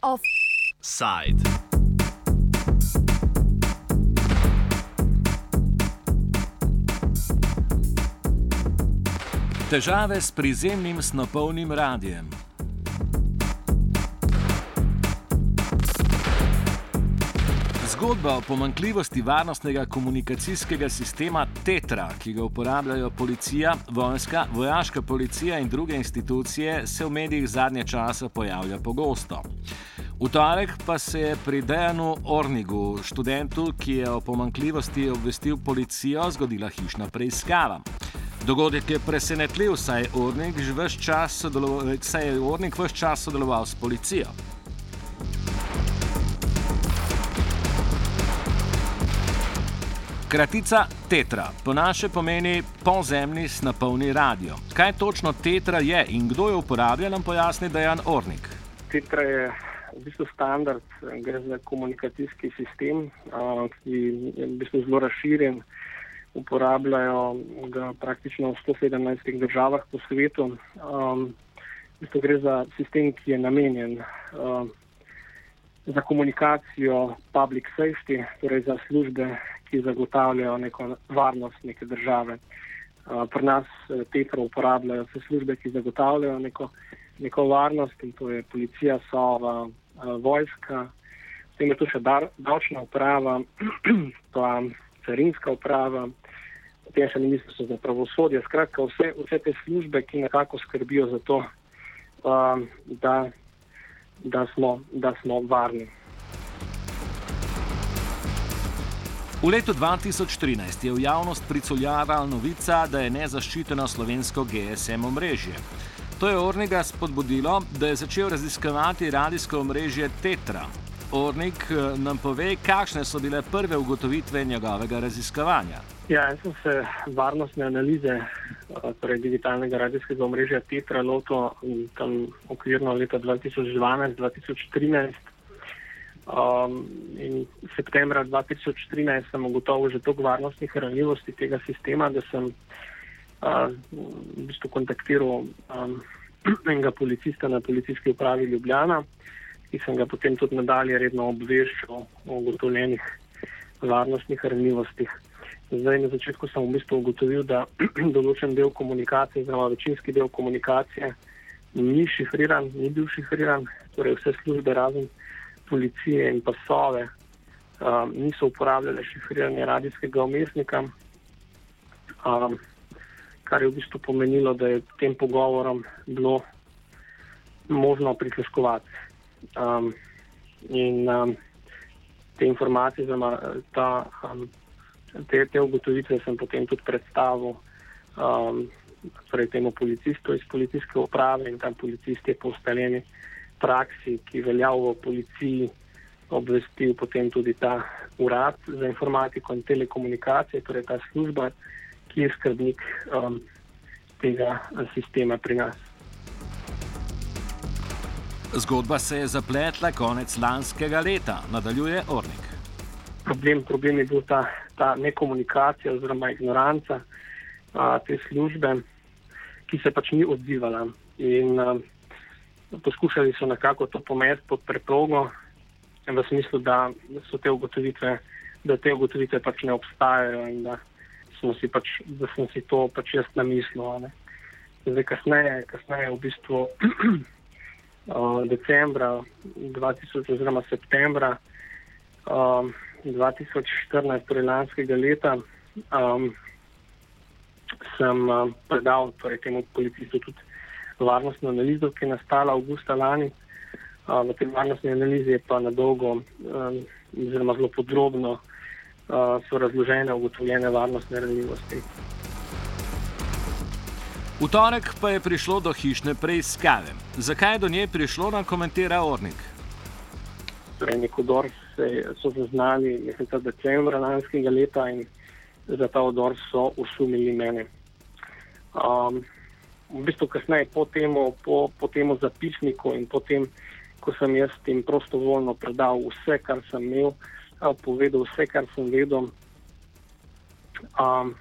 Offside. Težave s prizemnim snopolnim radijem. Zgodba o pomankljivosti varnostnega komunikacijskega sistema Tetra, ki ga uporabljajo policija, vojska, vojaška policija in druge institucije, se v medijih zadnje čase pojavlja pogosto. V torek pa se je pri Dejanu Ornigu, študentu, ki je o pomankljivosti obvestil policijo, zgodila hišna preiskava. Dogodek je presenetljiv, saj je Ornik vse čas, čas sodeloval s policijo. Kratica Tetra, po naše pomeni pozemni snapolni radio. Kaj točno Tetra je in kdo jo uporablja, nam pojasni Dejan Ornik. Tetra je v bistvu standard, gre za komunikacijski sistem, ki je v bistvu zelo razširjen. Uporabljajo ga praktično v 117 državah po svetu. V bistvu gre za sistem, ki je namenjen za komunikacijo public safety, torej za službe, ki zagotavljajo neko varnost neke države. Pri nas e, tetro uporabljajo vse službe, ki zagotavljajo neko, neko varnost in to je policija, sova, vojska, potem je tu še dar, davčna uprava, pa carinska uprava, potem še ministrstvo za pravosodje. Skratka, vse, vse te službe, ki nekako skrbijo za to, da, da, smo, da smo varni. V letu 2013 je v javnost priculjala novica, da je nezaščiteno slovensko GSM omrežje. To je Ornega spodbudilo, da je začel raziskovati radijsko omrežje Tetra. Ornik eh, nam pove, kakšne so bile prve ugotovitve njegovega raziskovanja. Ja, jaz sem se varnostne analize eh, torej digitalnega radijskega omrežja Tetra lotil tam okvirno leta 2012-2013. Um, in septembra 2013 sem ugotovil že toliko varnostnih ranljivosti tega sistema, da sem uh, v bistvu kontaktiral um, enega policista na policijski upravi Ljubljana, ki sem ga potem tudi nadalje redno obveščal o ugotovljenih varnostnih ranljivostih. Zdaj na začetku sem v bistvu ugotovil, da določen del komunikacije, oziroma večinski del komunikacije, ni šifriran, ni bil šifriran, torej vse službe razen policije in pasove um, niso uporabljale šifriranja radijskega omestnika, um, kar je v bistvu pomenilo, da je tem pogovorom bilo možno prisluškovati. Um, in um, te informacije, oziroma ta, um, te, te ugotovitve sem potem tudi predstavil um, torej temu policistu iz policijske uprave in tam policist je po ustaljeni praksi, ki velja v policiji, obvestil potem tudi ta urad za informatiko in telekomunikacije, torej ta služba, ki je skrbnik um, tega sistema pri nas. Zgodba se je zapletla konec lanskega leta, nadaljuje Ornik. Problem, problem je bil ta, ta nekomunikacija oziroma ignoranca a, te službe, ki se pač ni odzivala. In, a, poskušali so nekako to pomesti pod preprogo, v smislu, da so te ugotovitve, da te ugotovitve pač ne obstajajo in da, si pač, da sem si to pač jaz namislil. Zdaj, kasneje, kasneje v bistvu decembra 2000 oziroma septembra um, 2014, torej lanskega leta, um, sem um, predal torej, temu policistu tudi varnostno analizo, ki je nastala avgusta lani. V tej varnostni analizi je pa na dolgo, oziroma zelo podrobno, so razložene ugotovljene varnostne ranljivosti. V torek pa je prišlo do hišne preiskave. Zakaj je do nje prišlo, nam komentira Ornik. Torej, nek odor so zaznali meseca decembra lanskega leta in za ta odor so usumili mene. Um, v bistvu kasneje po tem po, po zapisniku in potem, ko sem jaz tem prostovoljno predal vse, kar sem imel, povedal vse, kar sem vedel, um,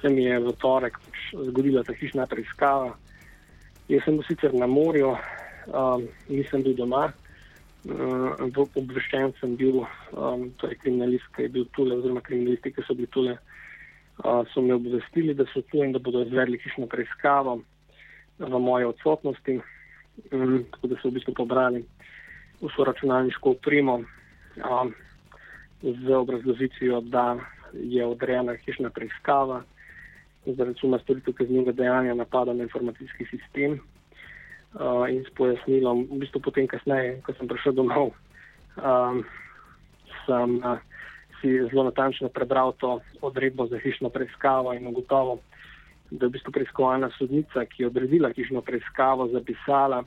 se mi je v torek pač zgodila ta hišna preiskava. Jaz sem bil sicer na morju, um, nisem bil doma. Uh, obveščen sem bil, um, torej kriminalist, ki je bil tule, oziroma kriminalisti, ki so bili tule, uh, so me obvestili, da so tu in da bodo izvedli hišno preiskavo v moje odsotnosti, um, tako da so v bistvu pobrali vso računalniško opremo um, z obrazložitvijo, da je odrejena hišna preiskava zaradi suma storitev kaznjega dejanja napada na informacijski sistem uh, in s pojasnilom, v bistvu potem kasneje, ko sem prišel domov, um, sem uh, si zelo natančno prebral to odredbo za hišno preiskavo in ugotovil, da je v bistvu preiskovalna sodnica, ki je odredila hišno preiskavo, zapisala,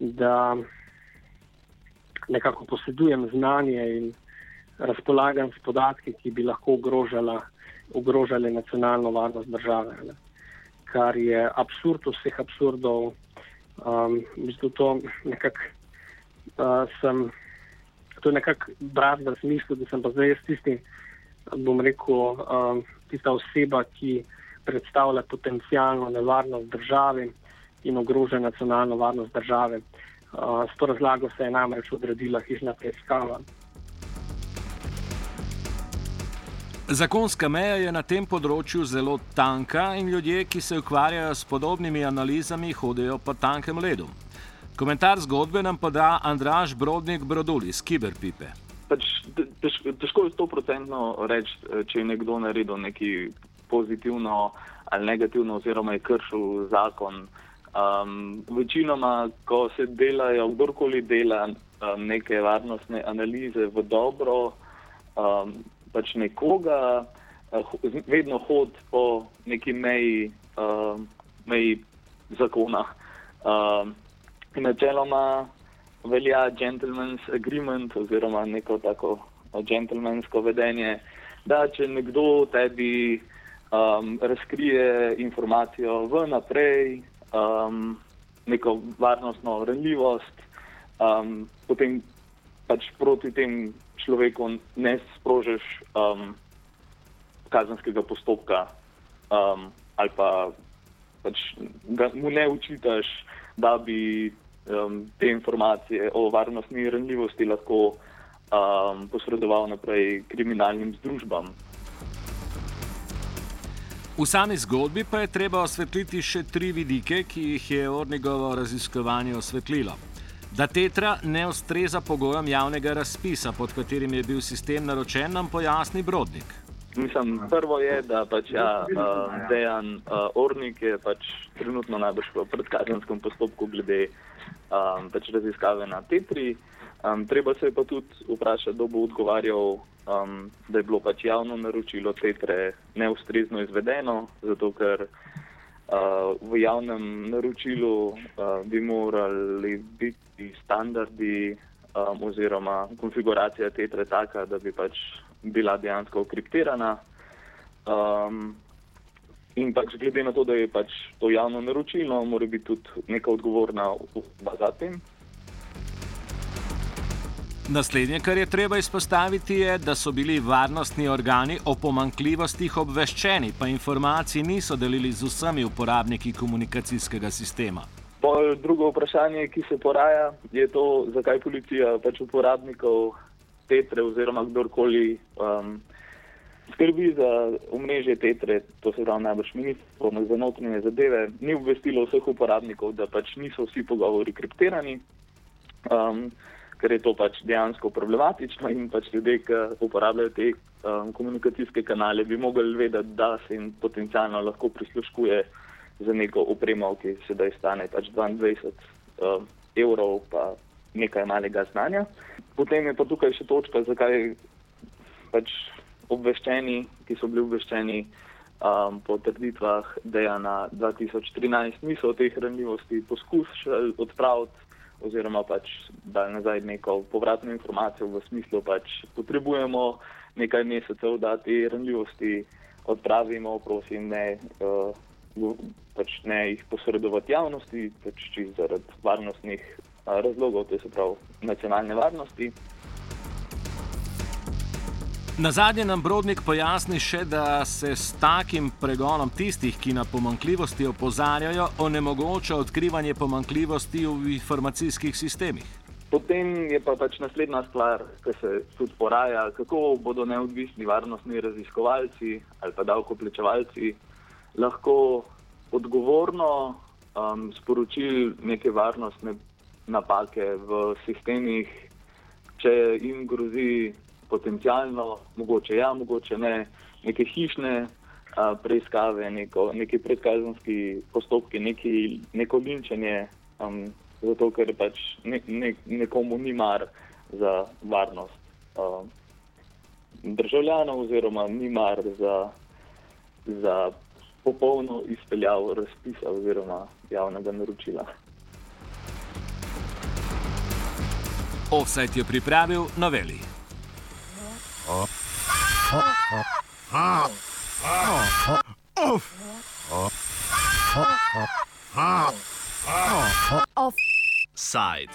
da nekako posedujem znanje in razpolagam s podatki, ki bi lahko ogrožala, ogrožali nacionalno varnost države. Ne. Kar je absurd vseh absurdov. Um, mislim, to nekako uh, sem, to je nekako brat v smislu, da sem pa zdaj jaz tisti, bom rekel, um, tista oseba, ki predstavlja potencijalno nevarnost države in ogroža nacionalno varnost države. Uh, s to razlago se je namreč odredila hišna preiskava. Zakonska meja je na tem področju zelo tanka in ljudje, ki se ukvarjajo s podobnimi analizami, hodijo po tankem ledu. Komentar zgodbe nam poda Andraš Brodnik Brodul iz Kiberpipe. Pač, težko je sto procentno reči, če je nekdo naredil nekaj pozitivno ali negativno, oziroma je kršil zakon. Um, večinoma, ko se delajo, kdorkoli dela um, neke varnostne analize v dobro, um, pač nekoga, uh, vedno hod po neki meji, uh, meji zakona. Uh, načeloma velja gentleman's agreement oziroma neko tako gentlemansko vedenje, da če nekdo tebi um, razkrije informacijo vnaprej, um, neko varnostno ranljivost, um, potem pač proti tem človeku ne sprožiš um, kazenskega postopka um, ali pa pač mu ne učitaš, da bi um, te informacije o varnostni ranljivosti lahko um, posredoval naprej kriminalnim združbam. V sami zgodbi pa je treba osvetliti še tri vidike, ki jih je Ornigovo raziskovanje osvetlilo da tetra ne ustreza pogojem javnega razpisa, pod katerim je bil sistem naročen, nam pojasni Brodnik. Mislim, prvo je, da pač ja, uh, dejan uh, Ornik je pač trenutno najbrž v predkazenskem postopku glede um, pač raziskave na tetri. Um, treba se je pa tudi vprašati, kdo bo odgovarjal, um, da je bilo pač javno naročilo tetre neustrezno izvedeno, zato ker uh, v javnem naročilu uh, bi morali biti ti standardi um, oziroma konfiguracija tetre taka, da bi pač bila dejansko kriptirana. Um, in pač glede na to, da je pač to javno naročilo, mora biti tudi neka odgovorna oseba za tem. Naslednje, kar je treba izpostaviti, je, da so bili varnostni organi o pomankljivostih obveščeni, pa informacij niso delili z vsemi uporabniki komunikacijskega sistema. Pol drugo vprašanje, ki se poraja, je to, zakaj policija pač uporabnikov tetre oziroma kdorkoli um, skrbi za omrežje tetre, to se pravi najbrž ministrstvo za notranje zadeve, ni obvestilo vseh uporabnikov, da pač niso vsi pogovori kriptirani, um, ker je to pač dejansko problematično in pač ljudje, ki uporabljajo te um, komunikacijske kanale, bi mogli vedeti, da se jim potencialno lahko prisluškuje za neko opremo, ki sedaj stane pač 22 uh, eh, evrov, pa nekaj malega znanja. Potem je pa tukaj še točka, zakaj pač obveščeni, ki so bili obveščeni um, po trditvah, da je na 2013 niso teh ranljivosti poskušali odpraviti. Oziroma, pač dali nazaj neko povratno informacijo v smislu, da pač potrebujemo nekaj mesecev, da te ranljivosti odpravimo, prosim, ne uh, pač ne jih posredovati javnosti, pač čisto zaradi varnostnih razlogov, to je se pravi nacionalne varnosti. Na zadnje nam Brodnik pojasni še, da se s takim pregonom tistih, ki na pomankljivosti opozarjajo, onemogoča odkrivanje pomankljivosti v informacijskih sistemih. Potem je pa pač naslednja stvar, ki se tudi poraja, kako bodo neodvisni varnostni raziskovalci ali pa davkoplačevalci lahko odgovorno um, sporočili neke varnostne napake v sistemih, če jim grozi potencialno, mogoče ja, mogoče ne, neke hišne a, preiskave, neko, neki predkazanski postopki, neki, neko linčenje, um, zato ker pač ne, ne, nekomu ni mar za varnost a, državljanov, oziroma ni mar za, za popolno izpeljavo razpisa oziroma javnega naročila. Offset je pripravil noveli. Offside.